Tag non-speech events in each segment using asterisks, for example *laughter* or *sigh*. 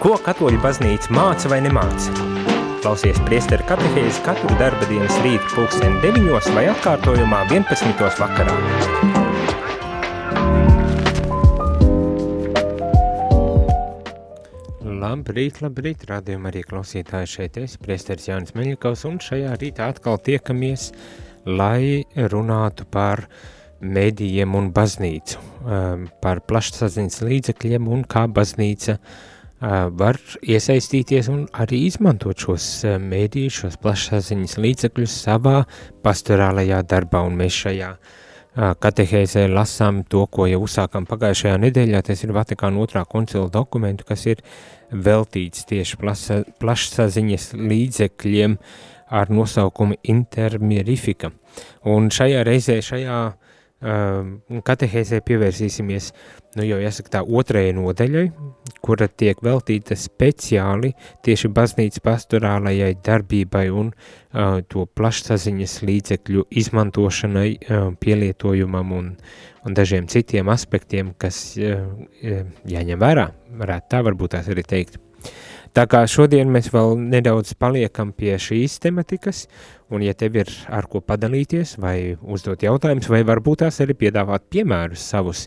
Ko katoļu baznīca māca vai nemāca? Klausies priesteru katehēzi katru darba dienas rītu pulksteni 9 vai atkārtojumā 11. vakarā. Labrīt, labrīt, rādījumā arī klausītāji šeit es, priesteris Jānis Meļikovs, un šajā rītā atkal tiekamies, lai runātu par medijiem un baznīcu, um, par plašsaziņas līdzekļiem un kā baznīca uh, var iesaistīties un arī izmantot šos mēdījus, šos plašsaziņas līdzekļus savā pastorālajā darbā, un mēs šajā katehēzē lasām to, ko jau uzsākam pagājušajā nedēļā, tas ir Vatikāna otrā koncila dokumentu, kas ir veltīts tieši plaša, plašsaziņas līdzekļiem ar nosaukumu Intermirifika. Un šajā reizē, šajā katehēzē pievērsīsimies nu jau tā otrajai nodaļai, kura tiek veltīta speciāli tieši baznīcas pastorālajai darbībai un uh, to plašsaziņas līdzekļu izmantošanai, uh, pielietojumam un, un dažiem citiem aspektiem, kas uh, jāņem vērā, varētu tā varbūt tās arī teikt. Tā kā šodien mēs vēl nedaudz paliekam pie šīs tematikas, un ja tev ir ar ko padalīties vai uzdot jautājumus, vai varbūt tās arī piedāvāt piemērus savus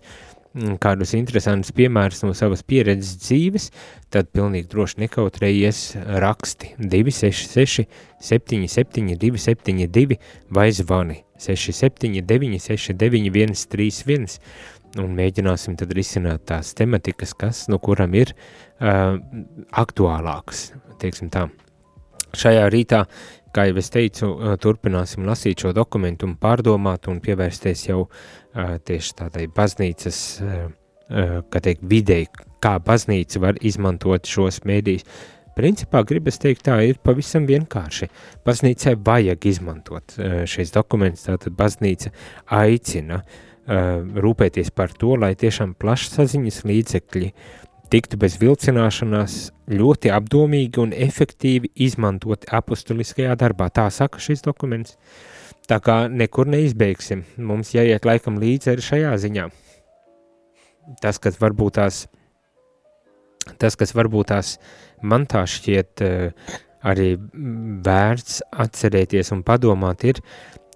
Mm, kādus interesantus piemērus no savas pieredzes dzīves, tad pilnīgi droši nekautrējies raksti 266 77 272 vai zvani 679 69 131 un mēģināsim tad risināt tās tematikas, kas, no kuram ir uh, aktuālākas, teiksim tā. Šajā rītā kā jau es teicu, turpināsim lasīt šo dokumentu un pārdomāt un pievērsties jau tieši tādai baznīcas, kā teikt, videi, kā baznīca var izmantot šos mēdījus. Principā, gribas teikt, tā ir pavisam vienkārši. Baznīcai vajag izmantot šīs dokumentus, tātad baznīca aicina rūpēties par to, lai tiešām plašsaziņas līdzekļi uh, tiktu bez vilcināšanās ļoti apdomīgi un efektīvi izmantoti apustuliskajā darbā. Tā saka šis dokuments. Tā kā nekur neizbeigsim, mums jāiet laikam līdzi arī šajā ziņā. Tas, kas varbūt tās, tas, kas varbūt tās man tā šķiet uh, arī vērts atcerēties un padomāt ir,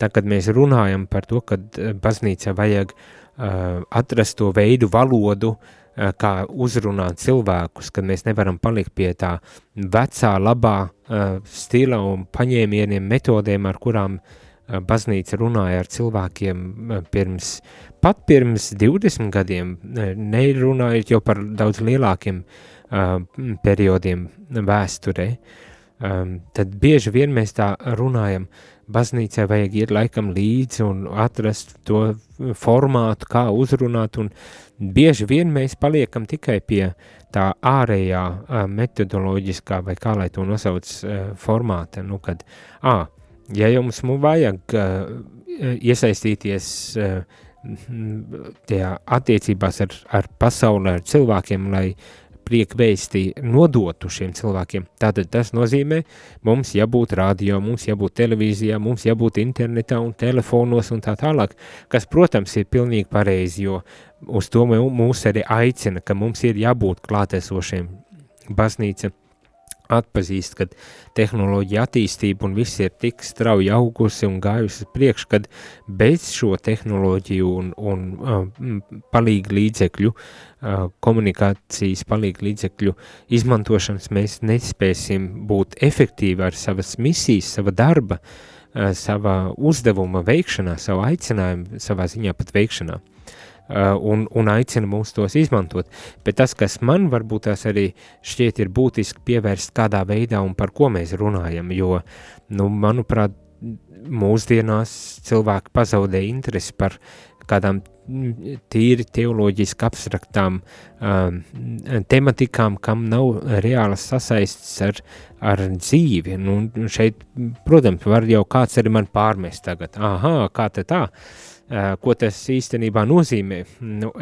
tā, kad mēs runājam par to, ka eh, baznīca vajag uh, atrast to veidu valodu, uh, kā uzrunāt cilvēkus, kad mēs nevaram palikt pie tā vecā, labā uh, stila un paņēmieniem, metodēm, ar kurām uh, baznīca runāja ar cilvēkiem uh, pirms, pat pirms 20 gadiem, nerunājot jau par daudz lielākiem periodiem vēsturē, um, tad bieži vien mēs tā runājam, baznīcai vajag iet laikam līdzi un atrast to formātu, kā uzrunāt, un bieži vien mēs paliekam tikai pie tā ārējā metodoloģiskā, vai kā lai to nosauc, formāta, nu kad, ā, ja jums vajag iesaistīties tajā attiecībās ar, ar pasauli, ar cilvēkiem, lai priekvēsti nodotu šiem cilvēkiem. Tātad tas nozīmē, mums jābūt radio, mums jābūt televīzijā, mums jābūt internetā un telefonos un tā tālāk, kas, protams, ir pilnīgi pareizi, jo uz to mūs arī aicina, ka mums ir jābūt klātesošiem baznīca atpazīst, ka tehnoloģija attīstība un viss ir tik strauji augusi un gājusi priekš, kad bez šo tehnoloģiju un, un uh, palīgu līdzekļu, uh, komunikācijas palīgu līdzekļu izmantošanas mēs nespēsim būt efektīvi ar savas misijas, sava darba, uh, sava uzdevuma veikšanā, savu aicinājumu savā ziņā pat veikšanā. Uh, un, un aicina mūs tos izmantot. Bet tas, kas man varbūt tās arī šķiet ir būtiski pievērst kādā veidā un par ko mēs runājam, jo, nu, manuprāt, mūsdienās cilvēki pazaudē interesi par kādām tīri teoloģiski abstraktām um, tematikām, kam nav reālas sasaistes ar, ar dzīvi. Nu, šeit, protams, var jau kāds arī man pārmest tagad, aha, kā te tā, uh, ko tas īstenībā nozīmē. Nu,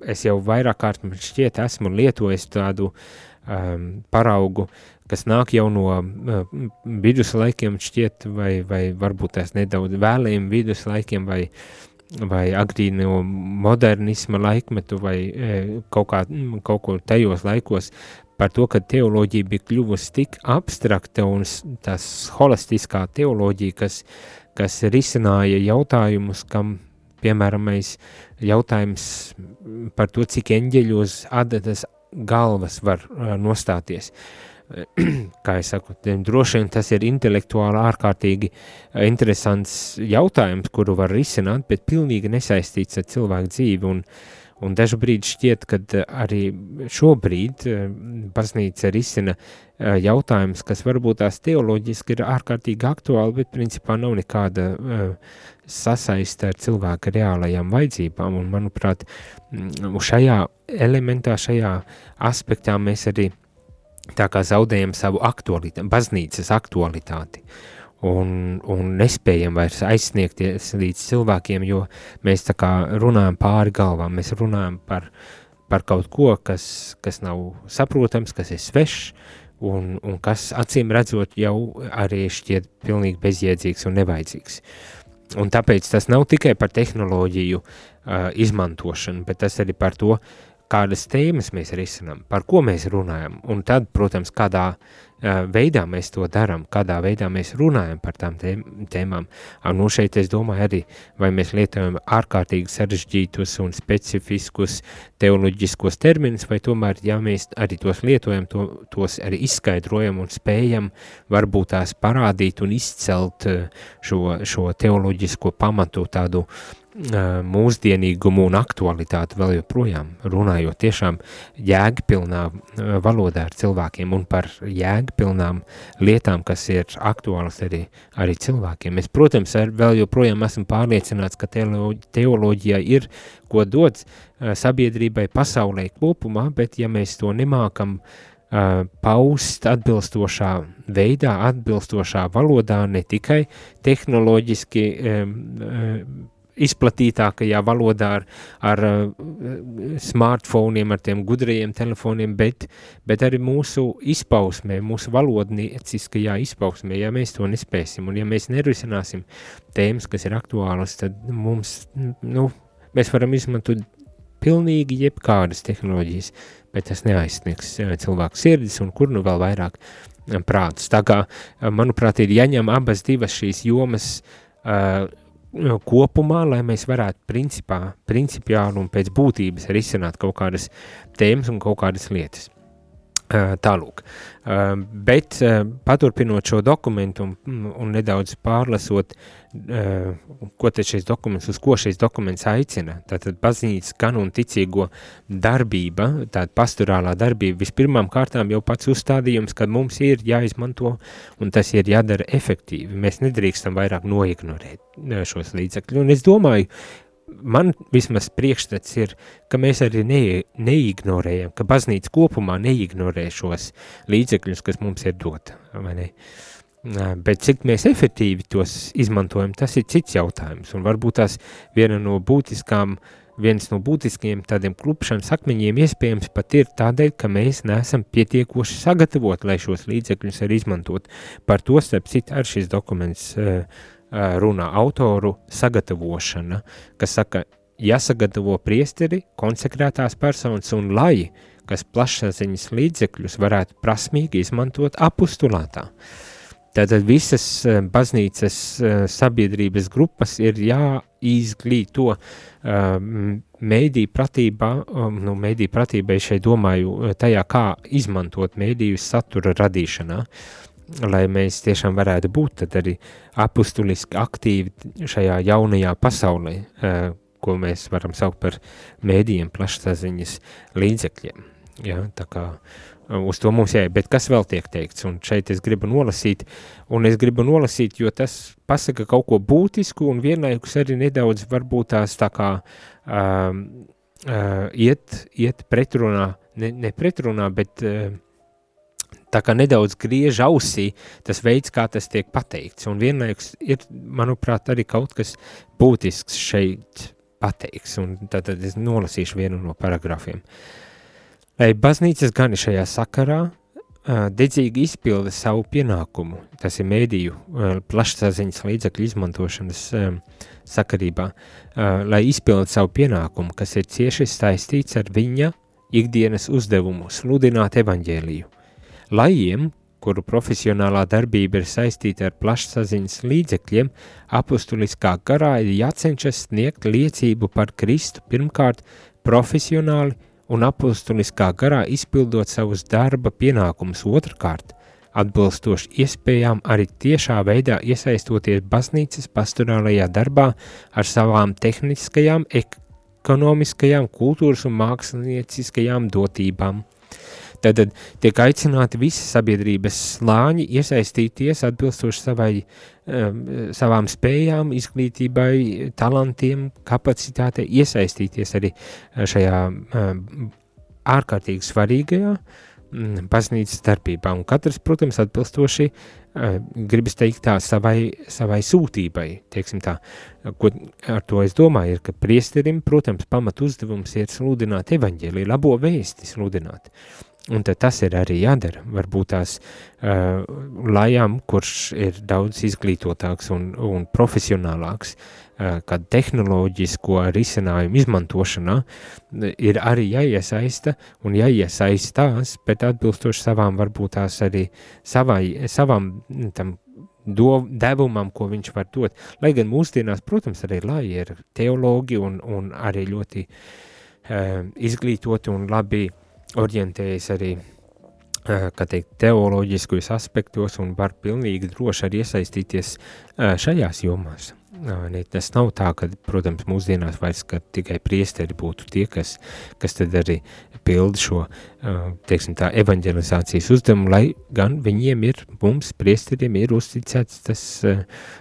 es jau vairāk kārt šķiet esmu lietojis tādu um, paraugu, kas nāk jau no uh, viduslaikiem šķiet, vai, vai varbūt tās nedaudz vēlējiem viduslaikiem, vai, vai agrīno modernisma laikmetu, vai e, kaut, kā, kaut ko tajos laikos par to, ka teoloģija bija kļuvusi tik abstrakta un tas holistiskā teoloģija, kas, kas risināja jautājumus, kam, piemēram, jautājums par to, cik eņģeļu uz adatas galvas var nostāties. *clears throat* Kā es saku, droši vien tas ir intelektuāli ārkārtīgi interesants jautājums, kuru var risināt, bet pilnīgi nesaistīts ar cilvēku dzīvi un uh, Un brīdi šķiet, ka eh, arī šobrīd eh, baznīca risina eh, jautājumus, kas varbūt tās teoloģiski ir ārkārtīgi aktuāli, bet principā nav nekāda sasaiste ar cilvēka reālajām vajadzībām. Un, manuprāt, mm, šajā elementā, šajā aspektā mēs arī tā kā zaudējam savu aktualitāti, baznīcas aktualitāti. Uh, un, un nespējam vairs aizsniegties līdz cilvēkiem, jo mēs tā kā runājam pāri galvām, mēs runājam par, par kaut ko, kas, kas nav saprotams, kas ir svešs, un, un kas acīm redzot jau arī šķiet pilnīgi bezjēdzīgs un nevajadzīgs. Un tāpēc tas nav tikai par tehnoloģiju uh, izmantošanu, bet tas arī par to, kādas tēmas mēs risinām, par ko mēs runājam, un tad, protams, kādā veidā mēs to darām, kādā veidā mēs runājam par tām tēmām. Nu, šeit es domāju arī, vai mēs lietojam ārkārtīgi sarežģītus un specifiskus teoloģiskos terminus, vai tomēr, ja mēs arī tos lietojam, to, tos arī izskaidrojam un spējam varbūt tās parādīt un izcelt šo, šo teoloģisko pamatu tādu uh, mūsdienīgumu un aktualitāti vēl joprojām, runājot tiešām jēgpilnā valodā ar cilvēkiem un par jēgpilnām lietām, kas ir aktuālas arī, arī cilvēkiem. Es, protams, ar, vēl joprojām esmu pārliecināts, ka teoloģijā ir ko dot sabiedrībai pasaulē kopumā, bet ja mēs to nemākam uh, paust atbilstošā veidā, atbilstošā valodā, ne tikai tehnoloģiski um, uh, izplatītākajā valodā ar, ar uh, smartfoniem, ar tiem gudrajiem telefoniem, bet, bet arī mūsu izpausmē, mūsu valodnieciskajā izpausmē, ja mēs to nespēsim un ja mēs nerisināsim tēmas, kas ir aktuālas, tad mums, nu, mēs varam izmantot pilnīgi jebkādas tehnoloģijas, bet tas neaizsniegs uh, cilvēku sirdis un kur nu vēl vairāk uh, prātus. Tā kā, manuprāt, ir jāņem abas divas šīs jomas uh, kopumā, lai mēs varētu principā, principiāli un pēc būtības risināt kaut kādas tēmas un kaut kādas lietas. Tālūk. Bet paturpinot šo dokumentu un, un nedaudz pārlasot, ko te šis dokuments, uz ko šis dokuments aicina, tātad baznīcas gan un ticīgo darbība, tāda pastorālā darbība, vispirmām kārtām jau pats uzstādījums, ka mums ir jāizmanto un tas ir jādara efektīvi. Mēs nedrīkstam vairāk noignorēt šos līdzekļus. Un es domāju, man vismaz priekšstats ir, ka mēs arī ne, neignorējam, ka baznīca kopumā neignorē šos līdzekļus, kas mums ir dota, vai ne? Bet cik mēs efektīvi tos izmantojam, tas ir cits jautājums, un varbūt tās viena no būtiskām, viens no būtiskiem tādiem klupšanas akmeņiem iespējams pat ir tādēļ, ka mēs neesam pietiekoši sagatavot, lai šos līdzekļus arī izmantot. Par to, starp citu, ar šis dokuments uh, runā autoru sagatavošana, kas saka, jāsagatavo priesteri, konsekrētās personas un lai, kas plašsaziņas līdzekļus varētu prasmīgi izmantot apustulātā. Tātad visas baznīcas sabiedrības grupas ir jāizglīto mēdī pratībā, nu, mēdī pratībai šeit domāju tajā, kā izmantot mēdīju satura radīšanā. Uh, lai mēs tiešām varētu būt arī apustuliski aktīvi šajā jaunajā pasaulē, eh, ko mēs varam saukt par mēdījiem plašsaziņas līdzekļiem. Ja, tā kā eh, uz to mums jāiet, bet kas vēl tiek teikts, un šeit es gribu nolasīt, un es gribu nolasīt, jo tas pasaka kaut ko būtisku, un vienlaikus arī nedaudz varbūt tās tā kā um, uh, iet, iet pretrunā, ne, ne pretrunā, bet uh, tā kā nedaudz griež ausī tas veids, kā tas tiek pateikts. Un vienlaikus ir, manuprāt, arī kaut kas būtisks šeit pateikts, un tad, tad es nolasīšu vienu no paragrafiem. Lai baznīcas gan šajā sakarā dedzīgi izpilda savu pienākumu, tas ir mēdīju plašsaziņas līdzakļu izmantošanas sakarībā, lai izpilda savu pienākumu, kas ir cieši saistīts ar viņa ikdienas uzdevumu sludināt evaņģēliju. Lajiem, kuru profesionālā darbība ir saistīta ar plašsaziņas līdzekļiem, apustuliskā garā ir jācenšas sniegt liecību par Kristu pirmkārt profesionāli un apustuliskā garā izpildot savus darba pienākumus otrkārt, atbilstoši iespējām arī tiešā veidā iesaistoties baznīcas pastorālajā darbā ar savām tehniskajām, ekonomiskajām, kultūras un mākslinieckajām dotībām. Tad, tiek aicināti visi sabiedrības slāņi iesaistīties atbilstoši savai, um, savām spējām, izglītībai, talantiem, kapacitātei, iesaistīties arī šajā um, ārkārtīgi svarīgajā um, baznīcas darbībā. Un katrs, protams, atbilstoši uh, gribas teikt tā savai, savai sūtībai, teiksim tā. Ko ar to es domāju, ir, ka priesterim, protams, pamat uzdevums ir sludināt evaņģēlī, labo vēsti sludināt. Uh, Un tas ir arī jādara. Varbūt tās uh, lajām, kurš ir daudz izglītotāks un, un profesionālāks, uh, kad tehnoloģisko risinājumu izmantošanā ir arī jāiesaista un jāiesaistās, bet atbilstoši savām, varbūt tās arī savai, savām tam do, devumam, ko viņš var dot. Lai gan mūsdienās, protams, arī lai ir teologi un, un arī ļoti uh, izglītoti un labi uh, orientējas arī teikt, teoloģiskos aspektos un var pilnīgi droši arī iesaistīties šajās jomās. Tas nav tā, ka, protams, mūsdienās vairs tikai priesteri būtu tie, kas, kas tad arī pilda šo, teiksim tā, evanģelizācijas uzdevumu, lai gan viņiem ir, mums, priesteriem, ir uzticēts tas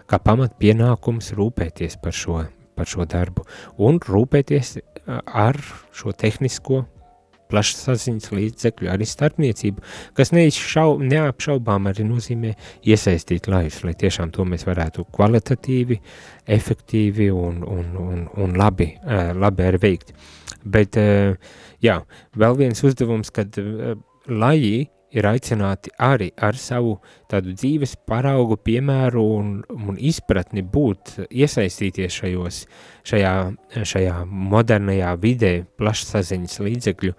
kā pamat pienākums rūpēties par šo, par šo darbu un rūpēties ar šo tehnisko plašsaziņas līdzekļu, arī starpniecību, kas neizšau, neapšaubām arī nozīmē iesaistīt lajus, lai tiešām to mēs varētu kvalitatīvi, efektīvi un, un, un, un labi, labi arī veikt. Bet, jā, vēl viens uzdevums, kad laji ir aicināti arī ar savu tādu dzīves paraugu, piemēru un, un izpratni būt, iesaistīties šajos, šajā, šajā modernajā vidē, plašsaziņas līdzekļu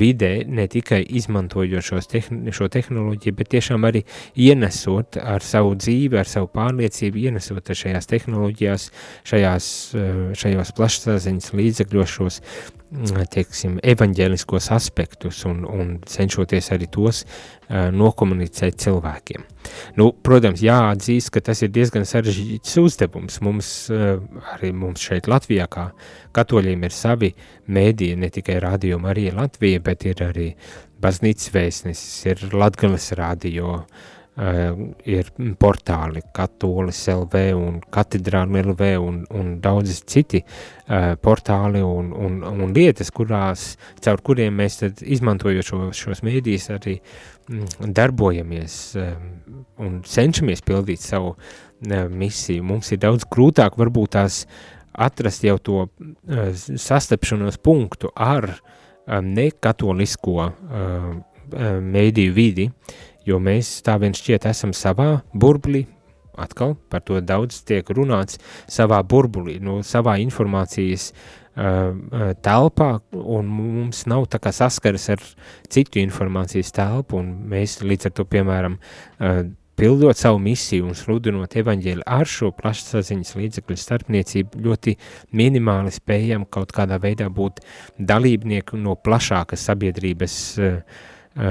vidē, ne tikai izmantojot tehn šo tehnoloģiju, bet tiešām arī ienesot ar savu dzīvi, ar savu pārliecību, ienesot šajās tehnoloģijās, šajās, šajos plašsaziņas līdzekļos šos teiksim, evaņģēliskos aspektus un, un cenšoties arī tos uh, nokomunicēt cilvēkiem. Nu, protams, jāatzīst, ka tas ir diezgan sarežģīts uzdevums. Mums, uh, arī mums šeit Latvijā, kā katoļiem ir savi mēdīji, ne tikai radio Marija Latvija, bet ir arī baznīcas vēstnesis, ir Latgales radio, Uh, ir portāli Katolis LV un Katedrāli LV un, un daudzi citi uh, portāli un, un, un lietas, kurās, caur kuriem mēs tad izmantojot šo, šos mēdījus arī mm, darbojamies um, un cenšamies pildīt savu uh, misiju. Mums ir daudz grūtāk varbūt tās atrast jau to uh, sastapšanos punktu ar um, nekatolisko uh, mēdīju vidi, uh, jo mēs tā vien šķiet esam savā burblī, atkal par to daudz tiek runāts, savā burbulī, no savā informācijas uh, telpā, un mums nav tā kā saskaras ar citu informācijas telpu, un mēs līdz ar to, piemēram, uh, pildot savu misiju un sludinot evaņģēli ar šo plašsaziņas līdzekļu starpniecību, ļoti minimāli spējam kaut kādā veidā būt dalībnieki no plašākas sabiedrības uh,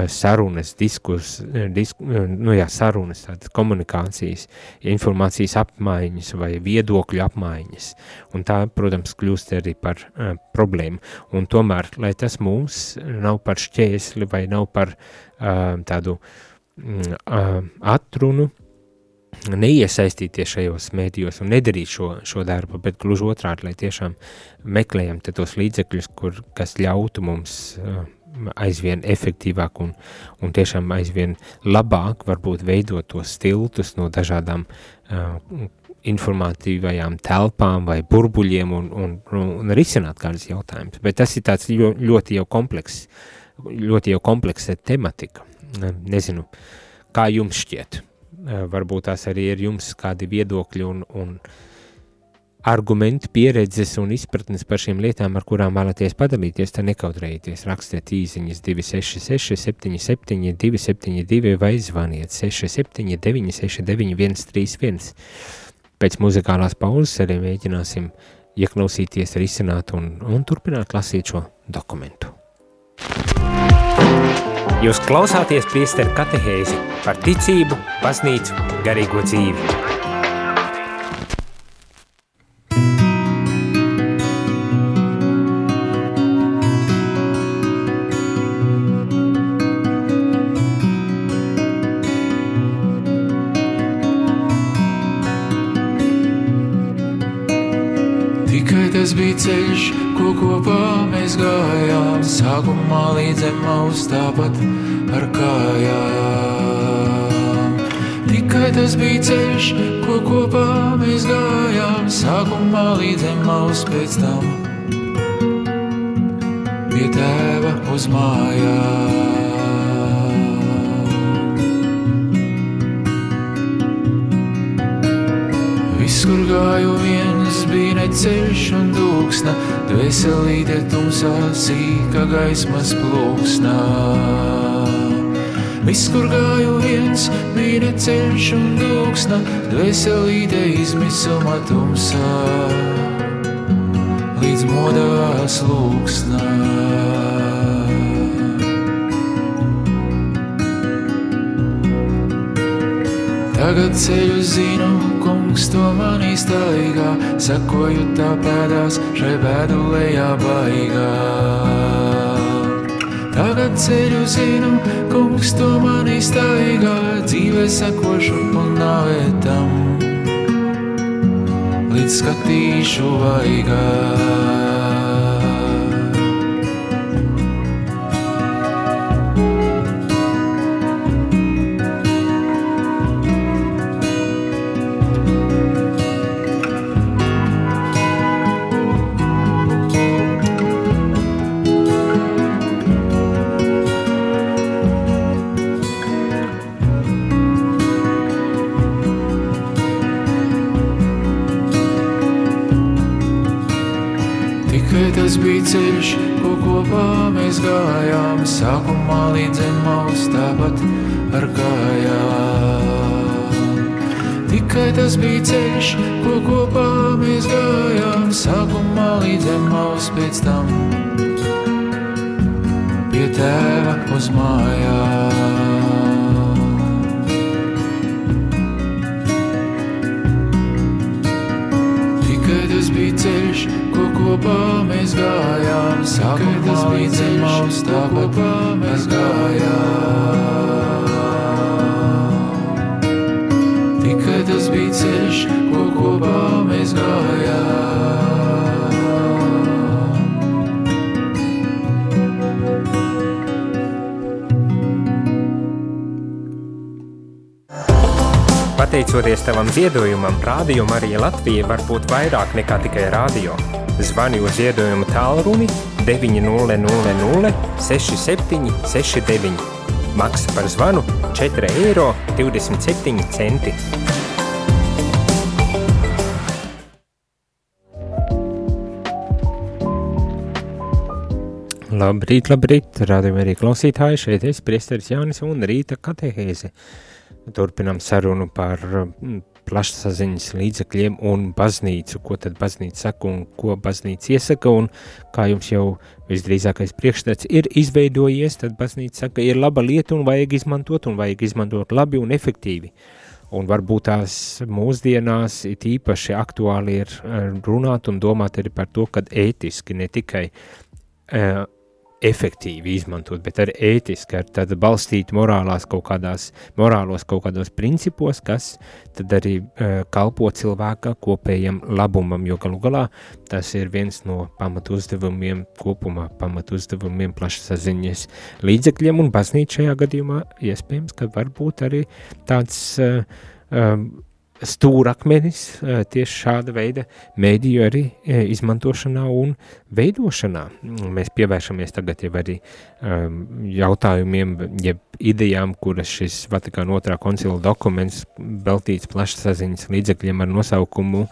sarunas, diskus, eh, disk, eh, nu jā, sarunas, tādas komunikācijas, informācijas apmaiņas vai viedokļu apmaiņas. Un tā, protams, kļūst arī par uh, problēmu. Un tomēr, lai tas mums nav par šķēsli vai nav par uh, tādu uh, atrunu, neiesaistīties šajos mēdījos un nedarīt šo, šo darbu, bet gluži otrādi, lai tiešām meklējam tos līdzekļus, kur, kas ļautu mums uh, aizvien efektīvāk un, un tiešām aizvien labāk varbūt veidot tos stiltus no dažādām uh, informatīvajām telpām vai burbuļiem un, un, un, un risināt kādas jautājumus. Bet tas ir tāds ļo, ļoti jau komplekss, ļoti jau kompleksa tematika. Nezinu, kā jums šķiet. Varbūt tās arī ir jums kādi viedokļi un, un argumentu, pieredzes un izpratnes par šīm lietām, ar kurām vēlaties padalīties, tad nekautrējieties, rakstiet īsiņas 266 77 272 vai zvaniet 679 69 131. Pēc muzikālās pauzes arī mēģināsim ieklausīties, risināt un, un turpināt lasīt šo dokumentu. Jūs klausāties priesteru katehēzi par ticību, baznīcu, garīgo dzīvi. Ceļš, ko kopā mēs gājām, sākumā līdz zemes tāpat ar kājām. Tikai tas bija ceļš, ko kopā mēs gājām, sākumā līdz zemes pēc tam pie tēva uz mājām. Viss, kur gāju viens, bija neceļš un dūksna, dvēselīte tumsā sīka gaismas plūksnā. Viss, kur gāju viens, bija neceļš un dūksna, dvēselīte izmisuma tumsā, līdz modās lūksnā. Tagad ceļu zinu, kungs to man iztaigā, sakoju tā pēdās šai bēdu lejā baigā. Tagad ceļu zinu, kungs to man iztaigā, dzīvē sakošu un navētam, līdz skatīšu vaigā. Ceļš, ko kopā mēs gājām, sākumā līdz zemes tāpat ar kājām. Tikai tas bija ceļš, ko kopā mēs gājām, sākumā līdz zemes pēc tam pie tēva uz mājām. Tikai tas bija ceļš, kopā mēs gājām, sākumā tas bija ceļš, tā kopā mēs gājām. Tikai tas bija ceļš, ko kopā mēs gājām. Pateicoties tavam ziedojumam, Rādio Marija Latvija var būt vairāk nekā tikai rādio. Zvani uz ziedojumu tālruni 900 67 69. Maksa par zvanu 4 eiro 27 centi. Labrīt, labrīt, rādījumā arī klausītāji, šeit es priesteris Jānis un rīta katehēze. Turpinam sarunu par plašsaziņas līdzekļiem un baznīcu, ko tad baznīca saka un ko baznīca iesaka, un kā jums jau visdrīzākais priekšstats ir izveidojies, tad baznīca saka, ir laba lieta un vajag izmantot, un vajag izmantot labi un efektīvi. Un varbūt tās mūsdienās it īpaši aktuāli ir runāt un domāt arī par to, kad ētiski ne tikai uh, efektīvi izmantot, bet arī ētiski, ar tādu balstīt morālās kaut kādās, morālos kaut kādos principos, kas tad arī uh, kalpo cilvēka kopējam labumam, jo galu galā tas ir viens no pamatu uzdevumiem kopumā, pamatu uzdevumiem plašsaziņas līdzekļiem un baznīt šajā gadījumā iespējams, ka varbūt arī tāds uh, um, stūrakmenis tieši šāda veida mēdīju arī izmantošanā un veidošanā. Mēs pievēršamies tagad jau arī um, jautājumiem, jeb idejām, kuras šis Vatikāna otrā koncila dokuments veltīts plašsaziņas līdzekļiem ar nosaukumu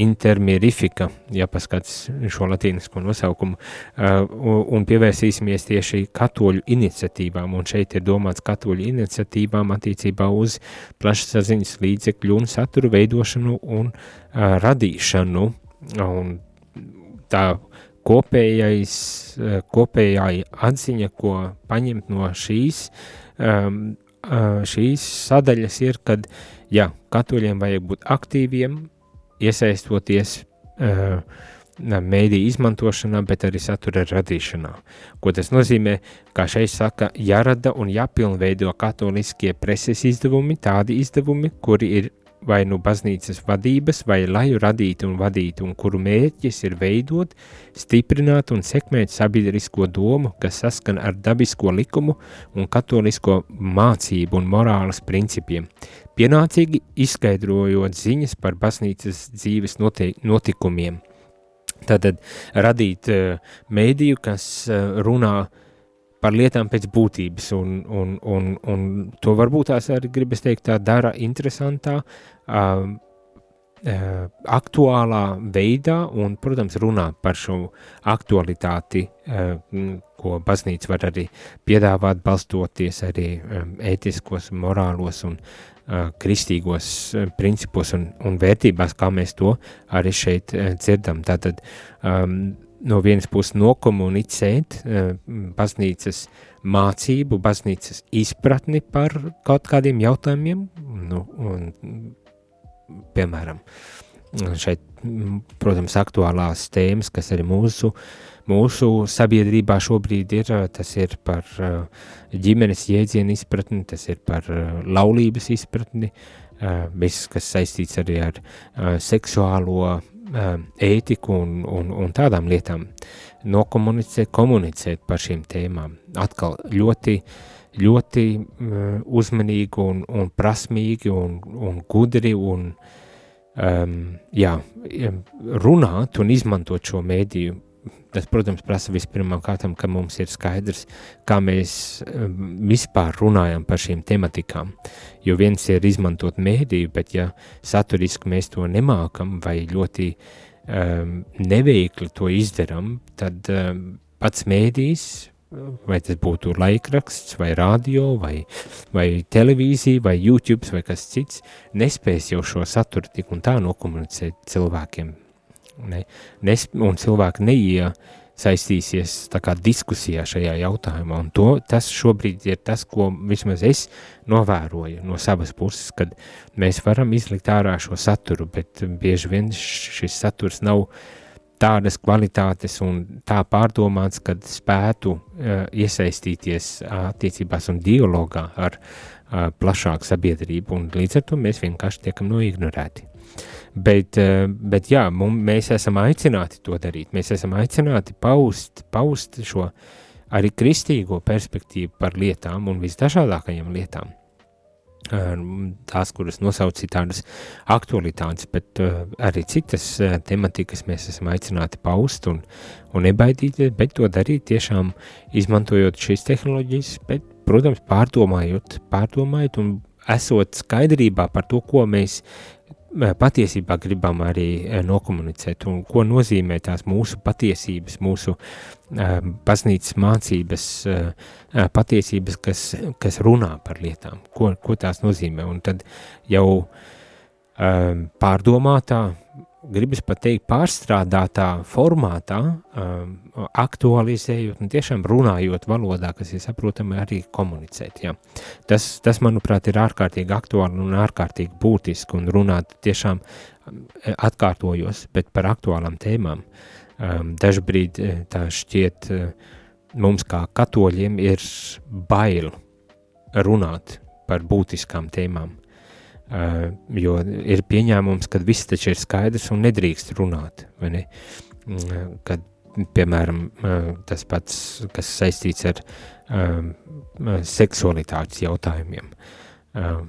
intermirifika, ja paskats šo latīnisko nosaukumu, uh, un pievērsīsimies tieši katoļu iniciatīvām, un šeit ir domāts katoļu iniciatīvām attiecībā uz plašsaziņas līdzekļu un satura veidošanu un uh, radīšanu, un tā kopējais, uh, kopējā atziņa, ko paņemt no šīs, um, šīs sadaļas ir, kad, jā, katoļiem vajag būt aktīviem, iesaistoties uh, mēdīju izmantošanā, bet arī satura radīšanā. Ko tas nozīmē? Kā šeit saka, jārada un jāpilnveido katoliskie preses izdevumi, tādi izdevumi, kuri ir vai nu baznīcas vadības, vai laju radīti un vadīti, un kuru mērķis ir veidot, stiprināt un sekmēt sabiedrisko domu, kas saskan ar dabisko likumu un katolisko mācību un morāles principiem, pienācīgi izskaidrojot ziņas par baznīcas dzīves notikumiem. Tātad radīt uh, mēdīju, kas uh, runā par lietām pēc būtības, un, un, un, un to varbūt tās arī gribas teikt tā dara interesantā, uh, aktuālā veidā, un, protams, runā par šo aktualitāti, ko baznīca var arī piedāvāt, balstoties arī ētiskos, morālos un kristīgos uh, principos un, un vērtībās, kā mēs to arī šeit uh, dzirdam. Tātad, um, no vienas puses nokomunicēt uh, baznīcas mācību, baznīcas izpratni par kaut kādiem jautājumiem, nu, un, piemēram, šeit, protams, aktuālās tēmas, kas arī mūsu, mūsu sabiedrībā šobrīd ir, tas ir par uh, ģimenes jēdzienu izpratni, tas ir par uh, laulības izpratni, viss, kas saistīts arī ar seksuālo ētiku un, un, un tādām lietām, nokomunicēt, komunicēt par šīm tēmām. Atkal ļoti, ļoti uzmanīgi un, un prasmīgi un, un gudri un um, jā, runāt un izmantot šo mēdīju tas, protams, prasa vispirmām kārtām, ka mums ir skaidrs, kā mēs vispār runājam par šīm tematikām. Jo viens ir izmantot mēdīju, bet ja saturiski mēs to nemākam vai ļoti um, neveikli to izdaram, tad um, pats mēdījis, vai tas būtu laikraksts, vai radio, vai, vai televīzija, vai YouTube, vai kas cits, nespēs jau šo saturu tik un tā nokomunicēt cilvēkiem Ne, nes, un cilvēki neiesaistīsies diskusijā šajā jautājumā. Un to, tas šobrīd ir tas, ko vismaz es novēroju no savas puses, kad mēs varam izlikt ārā šo saturu, bet bieži vien šis saturs nav tādas kvalitātes un tā pārdomāts, kad spētu uh, iesaistīties attiecībās un dialogā ar uh, plašāku sabiedrību, un līdz ar to mēs vienkārši tiekam noignorēti. Bet, eh, bet jā, mums, mēs esam aicināti to darīt. Mēs esam aicināti paust, paust šo arī kristīgo perspektīvu par lietām un visdažādākajām lietām. Eh, tās, kuras nosauc tādas aktualitātes, bet uh, arī citas tematikas mēs esam aicināti paust un, un nebaidīties, bet to darīt tiešām izmantojot šīs tehnoloģijas, bet, protams, pārdomājot, pārdomājot un esot skaidrībā par to, ko mēs patiesībā gribam arī nokomunicēt un ko nozīmē tās mūsu patiesības, mūsu baznīcas mācības, patiesības, kas, kas runā par lietām, ko, ko tās nozīmē. Un tad jau pārdomātā gribas pat teikt, pārstrādātā formātā, um, aktualizējot un tiešām runājot valodā, kas ir saprotami arī komunicēt. Jā. Tas, tas, manuprāt, ir ārkārtīgi aktuāli un ārkārtīgi būtiski un runāt tiešām um, atkārtojos, bet par aktuālām tēmām. Um, dažbrīd eh, tā šķiet uh, mums kā katoļiem ir bail runāt par būtiskām tēmām jo ir pieņēmums, ka viss taču ir skaidrs un nedrīkst runāt. Ne? Uh, kad, piemēram, uh, tas pats, kas saistīts ar uh, seksualitātes jautājumiem. Uh,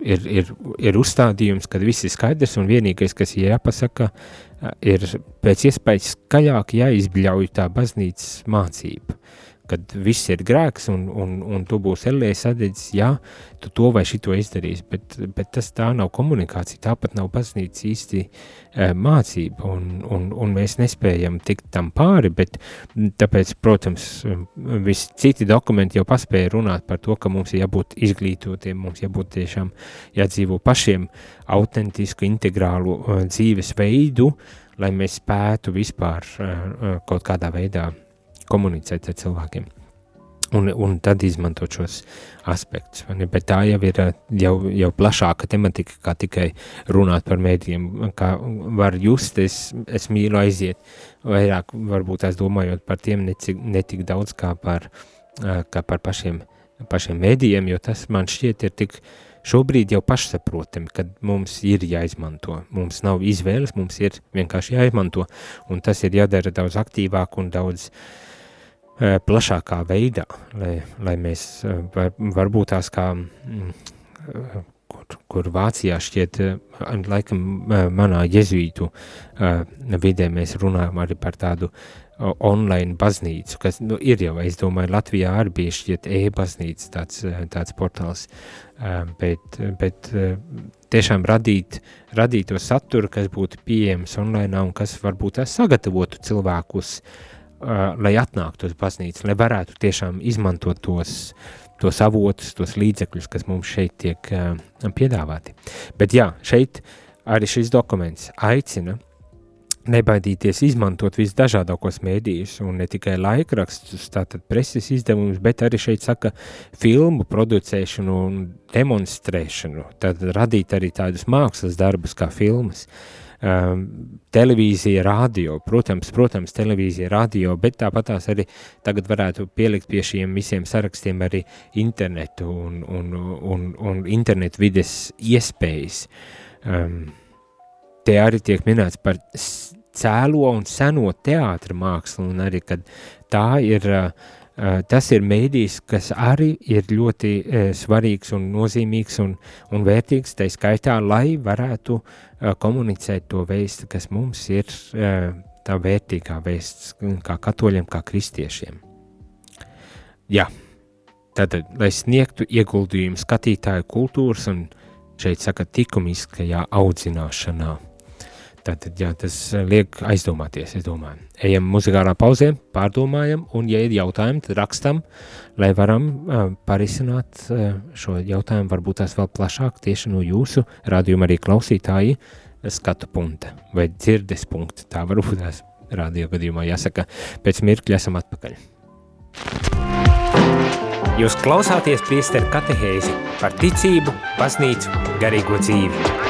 ir, ir, ir uzstādījums, ka viss ir skaidrs un vienīgais, kas jāpasaka, uh, ir pēc iespējas skaļāk jāizbļauj tā baznīcas mācība, kad viss ir grēks un, un, un tu būsi ellēs sadedzis, jā, tu to vai šito izdarīsi, bet, bet tas tā nav komunikācija, tāpat nav baznīca īsti e, mācība, un, un, un mēs nespējam tikt tam pāri, bet tāpēc, protams, visi citi dokumenti jau paspēja runāt par to, ka mums ir jābūt izglītotiem, mums jābūt tiešām jādzīvo pašiem autentisku, integrālu uh, dzīvesveidu, lai mēs spētu vispār uh, kaut kādā veidā komunicēt ar cilvēkiem. Un, un tad izmantot šos aspektus. Bet tā jau ir jau, jau plašāka tematika, kā tikai runāt par mēdījiem. Kā var just, es, es mīlu aiziet, vairāk varbūt es domājot par tiem necik, netik daudz kā par, kā par pašiem, pašiem mēdījiem, jo tas man šķiet ir tik šobrīd jau pašsaprotami, kad mums ir jāizmanto. Mums nav izvēles, mums ir vienkārši jāizmanto, un tas ir jādara daudz aktīvāk un daudz uh, Eh, plašākā veidā, lai, lai mēs eh, var, varbūt tās kā, mm, eh, kur, kur Vācijā šķiet, laikam manā jezuītu vidē mēs runājam arī par tādu online baznīcu, kas nu, ir jau, es domāju, Latvijā arī bija šķiet e-baznīca tāds, tāds portāls, bet, bet tiešām radīt, radīt to saturu, kas būtu pieejams online un kas varbūt sagatavotu cilvēkus uh, uh, lai atnāktu uz baznīcu, lai varētu tiešām izmantot tos, tos avotus, tos līdzekļus, kas mums šeit tiek uh, piedāvāti. Bet jā, šeit arī šis dokuments aicina nebaidīties izmantot visdažādākos mēdījus, un ne tikai laikrakstus, tātad preses izdevumus, bet arī šeit saka filmu producēšanu un demonstrēšanu, tad radīt arī tādus mākslas darbus kā filmas. Uh, um, televīzija, radio, protams, protams, televīzija, radio, bet tāpat tās arī tagad varētu pielikt pie šiem visiem sarakstiem arī internetu un, un, un, un internetu vides iespējas. Um, te arī tiek minēts par cēlo un seno teātra mākslu, un arī, kad tā ir uh, tas ir mēdījis, kas arī ir ļoti uh, svarīgs un nozīmīgs un, un vērtīgs, tā skaitā, lai varētu uh, komunicēt to vēstu, kas mums ir uh, tā vērtīgā vēsts, kā katoļiem, kā kristiešiem. Jā, tad, lai sniegtu ieguldījumu skatītāju kultūras un šeit saka tikumiskajā audzināšanā. Tātad, jā, tas eh, liek aizdomāties, es domāju. Ejam muzikālā pauzē, pārdomājam, un, ja ir jautājumi, tad rakstam, lai varam uh, parisināt uh, šo jautājumu, varbūt tās vēl plašāk tieši no jūsu rādījuma arī klausītāji skatu punkta vai dzirdes punkta. Tā varbūt tās rādio gadījumā jāsaka. Pēc mirkļa esam atpakaļ. Jūs klausāties priesteru katehēzi par ticību, baznīcu, garīgo dzīvi.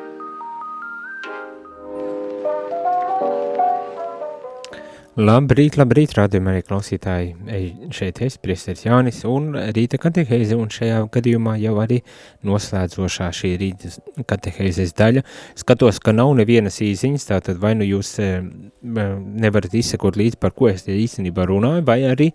Labrīt, labrīt, rādījumā arī klausītāji. Šeit es, priesteris Jānis, un rīta katehēze, un šajā gadījumā jau arī noslēdzošā šī rīta katehēzes daļa. Skatos, ka nav nevienas īziņas, tātad vai nu jūs eh, nevarat izsekot līdzi, par ko es te īstenībā runāju, vai arī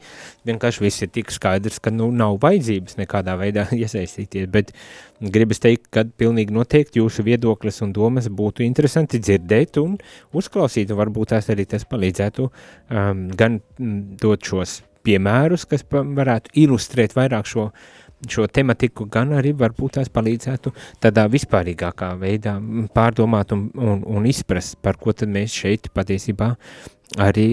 vienkārši viss ir tik skaidrs, ka nu nav vajadzības nekādā veidā *laughs* iesaistīties, bet gribas teikt, ka pilnīgi noteikti jūsu viedoklis un domas būtu interesanti dzirdēt un uzklausīt, un varbūt tās arī tas palīdzētu um, gan mm, dot šos piemērus, kas varētu ilustrēt vairāk šo šo tematiku, gan arī varbūt tās palīdzētu tādā vispārīgākā veidā pārdomāt un, un, un izprast, par ko tad mēs šeit patiesībā arī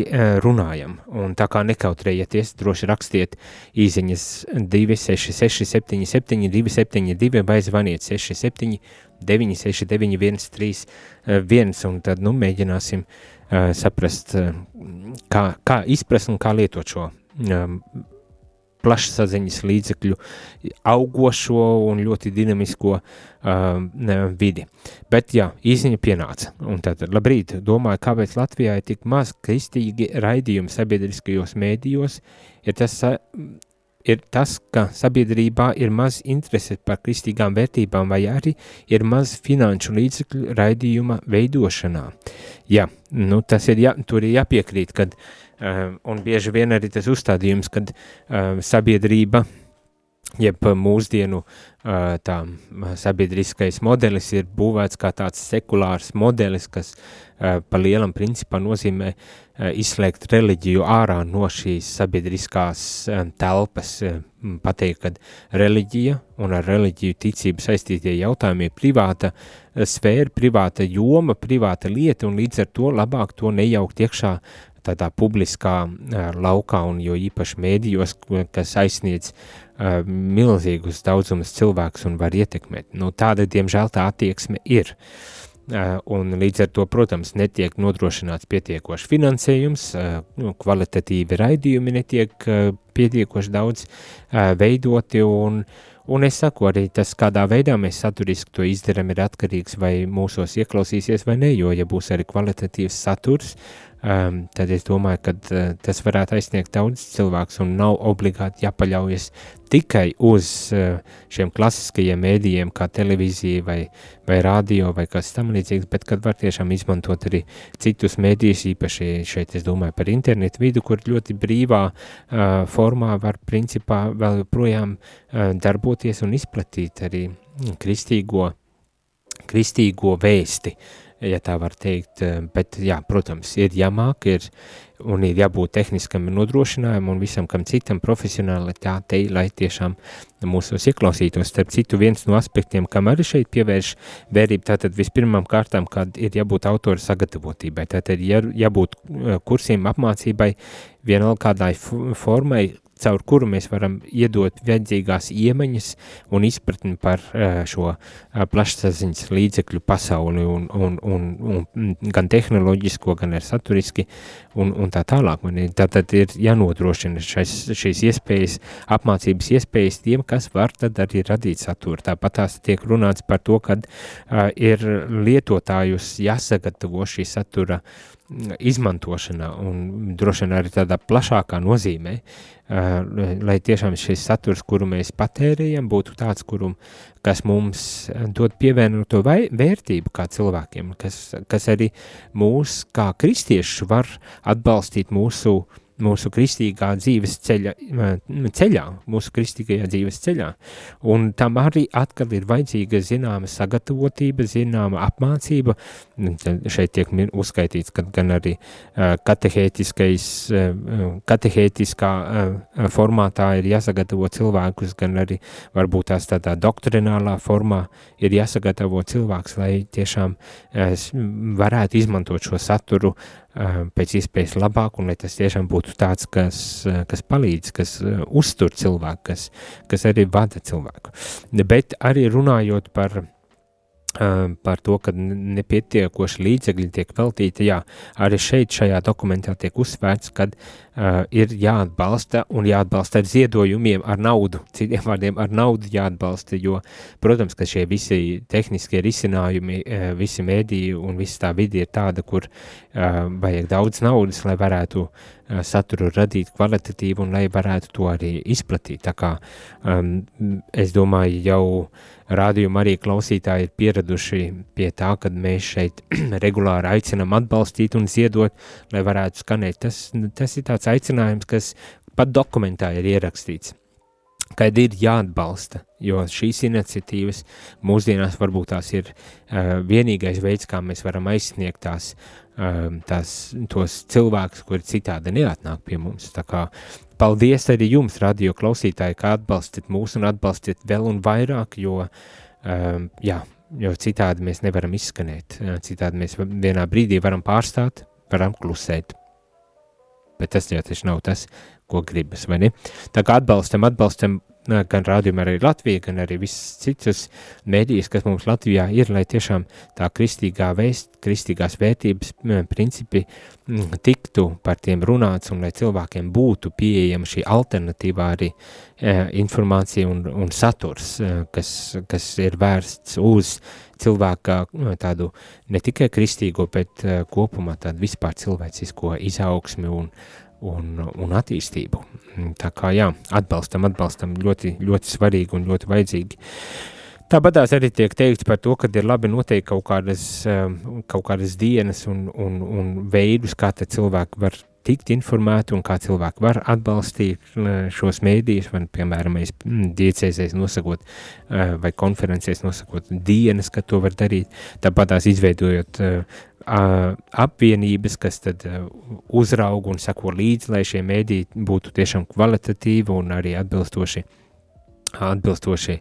runājam. Un tā kā nekautrējieties, droši rakstiet īziņas 266 77 272 vai zvaniet 67 969 131 un tad, nu, mēģināsim uh, saprast, uh, kā, kā izprast un kā lietot šo um, plašsaziņas līdzekļu augošo un ļoti dinamisko uh, vidi. Bet jā, īziņa pienāca. Un tad, labrīt, domāju, kāpēc Latvijā ir tik maz kristīgi raidījumi sabiedriskajos mēdījos, ir tas, ir tas, ka sabiedrībā ir maz interese par kristīgām vērtībām vai arī ir maz finanšu līdzekļu raidījuma veidošanā. Jā, nu tas ir, jā, tur ir jāpiekrīt, kad uh, un bieži vien arī tas uzstādījums, kad ehm, sabiedrība, jeb mūsdienu ehm, tā sabiedriskais modelis ir būvēts kā tāds sekulārs modelis, kas pa lielam principā nozīmē izslēgt reliģiju ārā no šīs sabiedriskās telpas, pateikt, ka reliģija un ar reliģiju ticību saistītie jautājumi ir privāta sfēra, privāta joma, privāta lieta, un līdz ar to labāk to nejaukt iekšā tādā publiskā laukā un jo īpaši mēdījos, kas aizsniedz milzīgus daudzumus cilvēkus un var ietekmēt. Nu, tāda, diemžēl, tā attieksme ir. Un līdz ar to, protams, netiek nodrošināts pietiekoši finansējums, nu, kvalitatīvi raidījumi netiek pietiekoši daudz veidoti un Un es saku, arī tas, kādā veidā mēs saturiski to izdarām, ir atkarīgs vai mūsos ieklausīsies vai ne, jo, ja būs arī kvalitatīvs saturs, um, tad es domāju, ka uh, tas varētu aizsniegt daudz cilvēks un nav obligāti jāpaļaujas tikai uz uh, šiem klasiskajiem mēdījiem, kā televīzija vai, vai radio vai kas tam līdzīgs, bet kad var tiešām izmantot arī citus mēdījus, īpaši šeit es domāju par internetu vidu, kur ļoti brīvā uh, formā var principā vēl joprojām uh, darboties un izplatīt arī kristīgo, kristīgo vēsti. Uh, ja tā var teikt, eh, bet, jā, protams, ir jāmāk, ir, un ir jābūt tehniskam nodrošinājumam un visam kam citam profesionalitātei, lai tiešām mūsos ieklausītos. Starp citu, viens no aspektiem, kam arī šeit pievērš vērību, tātad vispirmām kārtām, kad ir jābūt autora sagatavotībai, tātad jā, jābūt eh, kursiem apmācībai, vienalga kādai formai, caur kuru mēs varam iedot vajadzīgās iemaņas un izpratni par šo plašsaziņas līdzekļu pasauli un, un, un, un gan tehnoloģisko, gan ar saturiski un, un tā tālāk. Man ir, tātad ir jānodrošina šais, šīs iespējas, apmācības iespējas tiem, kas var tad arī radīt saturu. Tāpat tās tiek runāts par to, kad uh, ir lietotājus jāsagatavo šī satura uh, izmantošanā un droši vien arī tādā plašākā nozīmē, lai tiešām šis saturs, kuru mēs patērējam, būtu tāds, kurum, kas mums dod pievienoto vērtību kā cilvēkiem, kas, kas arī mūs kā kristiešus var atbalstīt mūsu uh, mūsu kristīgā dzīves ceļa, ceļā, mūsu kristīgajā dzīves ceļā. Un tam arī atkal ir vajadzīga zināma sagatavotība, zināma apmācība. Šeit tiek uzskaitīts, ka gan arī katehētiskais, katehētiskā formātā ir jāsagatavo cilvēkus, gan arī varbūt tās tādā doktrinālā formā ir jāsagatavo cilvēks, lai tiešām varētu izmantot šo saturu pēc iespējas labāk, un lai tas tiešām būtu tāds, kas, kas palīdz, kas uztur cilvēku, kas, kas arī vada cilvēku. Bet arī runājot par par to, ka nepietiekoši līdzekļi tiek veltīti, jā, arī šeit šajā dokumentā tiek uzsvērts, ka uh, ir jāatbalsta un jāatbalsta ar ziedojumiem, ar naudu, citiem vārdiem ar naudu jāatbalsta, jo, protams, ka šie visi tehniskie risinājumi, uh, visi mēdīji un viss tā vidi ir tāda, kur uh, vajag daudz naudas, lai varētu uh, saturu radīt kvalitatīvu un lai varētu to arī izplatīt. Tā kā um, es domāju jau rādījuma arī klausītāji ir pieraduši pie tā, ka mēs šeit *clears throat* regulāri aicinām atbalstīt un ziedot, lai varētu skanēt. Tas, tas ir tāds aicinājums, kas pat dokumentā ir ierakstīts kad ir jāatbalsta, jo šīs iniciatīvas mūsdienās varbūt tās ir uh, vienīgais veids, kā mēs varam aizsniegt tās, uh, tās tos cilvēkus, kuri citādi neatnāk pie mums. Tā kā paldies arī jums, radio klausītāji, kā atbalstat mūs un atbalstat vēl un vairāk, jo, um, jā, jo citādi mēs nevaram izskanēt, citādi mēs vienā brīdī varam pārstāt, varam klusēt. Bet tas jau taču nav tas, ko gribas, vai ne? Tā kā atbalstam, atbalstam gan rādījumā arī Latvija, gan arī visas citas mēdīs, kas mums Latvijā ir, lai tiešām tā kristīgā vēst, kristīgās vērtības principi tiktu par tiem runāts un lai cilvēkiem būtu pieejama šī alternatīvā arī e, informācija un, un saturs, e, kas, kas ir vērsts uz cilvēka tādu ne tikai kristīgo, bet e, kopumā tādu vispār cilvēcisko izaugsmi un, un, un attīstību. Tā kā jā, atbalstam, atbalstam ļoti, ļoti svarīgi un ļoti vajadzīgi. Tāpatās arī tiek teikts par to, ka ir labi noteikt kaut kādas, um, kaut kādas dienas un, un, un veidus, kā cilvēki var tikt informēti un kā cilvēki var atbalstīt uh, šos mēdījus, vai, piemēram, mēs mm, diecēzēs nosakot uh, vai konferencēs nosakot dienas, kad to var darīt, tāpatās izveidojot uh, apvienības, kas tad uzrauga un sako līdzi, lai šie mēdī būtu tiešām kvalitatīvi un arī atbilstoši, atbilstoši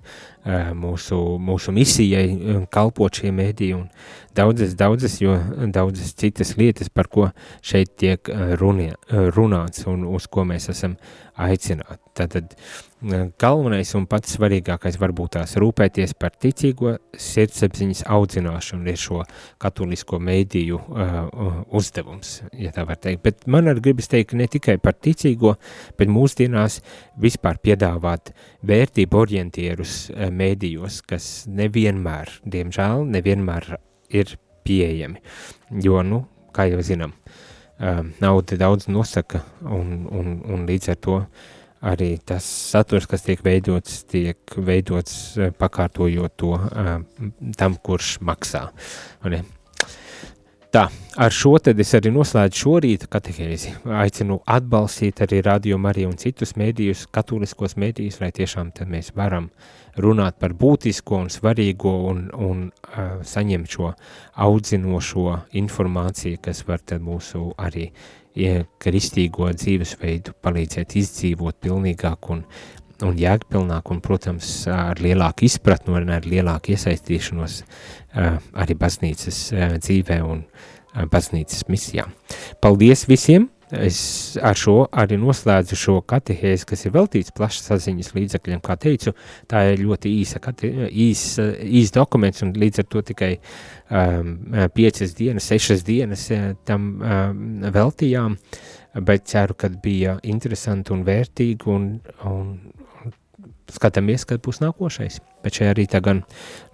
mūsu, mūsu misijai kalpot šie mēdī un daudzas, daudzas, jo daudzas citas lietas, par ko šeit tiek runie, runāts un uz ko mēs esam aicināti. Tātad galvenais un pats svarīgākais varbūt tās rūpēties par ticīgo sirdsapziņas audzināšanu ir šo katolisko mēdīju uh, uzdevums, ja tā var teikt. Bet man arī gribas teikt ne tikai par ticīgo, bet mūsdienās vispār piedāvāt vērtību orientierus uh, mēdījos, kas nevienmēr, diemžēl, nevienmēr ir pieejami. Jo, nu, kā jau zinām, uh, nauda daudz nosaka un, un, un līdz ar to uh, arī tas saturs, kas tiek veidots, tiek veidots eh, pakārtojot to uh, tam, kurš maksā. Tā, ar šo tad es arī noslēdzu šo rīta katehēzi. Aicinu atbalstīt arī radio Mariju un citus mēdījus, katoliskos mēdījus, lai tiešām tad mēs varam runāt par būtisko un svarīgo un, un uh, saņemt šo audzinošo informāciju, kas var tad mūsu arī ja kristīgo dzīvesveidu palīdzēt izdzīvot pilnīgāk un, un jēgpilnāk, un, protams, ar lielāku izpratnu un ar lielāku iesaistīšanos arī baznīcas dzīvē un baznīcas misijā. Paldies visiem! Es ar šo arī noslēdzu šo katehēzi, kas ir veltīts plašsaziņas līdzekļiem, kā teicu, tā ir ļoti īsa, īs, īs dokuments un līdz ar to tikai um, piecas dienas, sešas dienas uh, tam um, veltījām, bet ceru, ka bija interesanti un vērtīgi un, un, skatāmies, kad būs nākošais. Bet šajā rītā gan,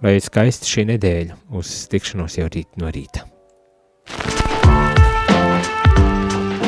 lai skaisti šī nedēļa uz tikšanos jau rīt no rīta.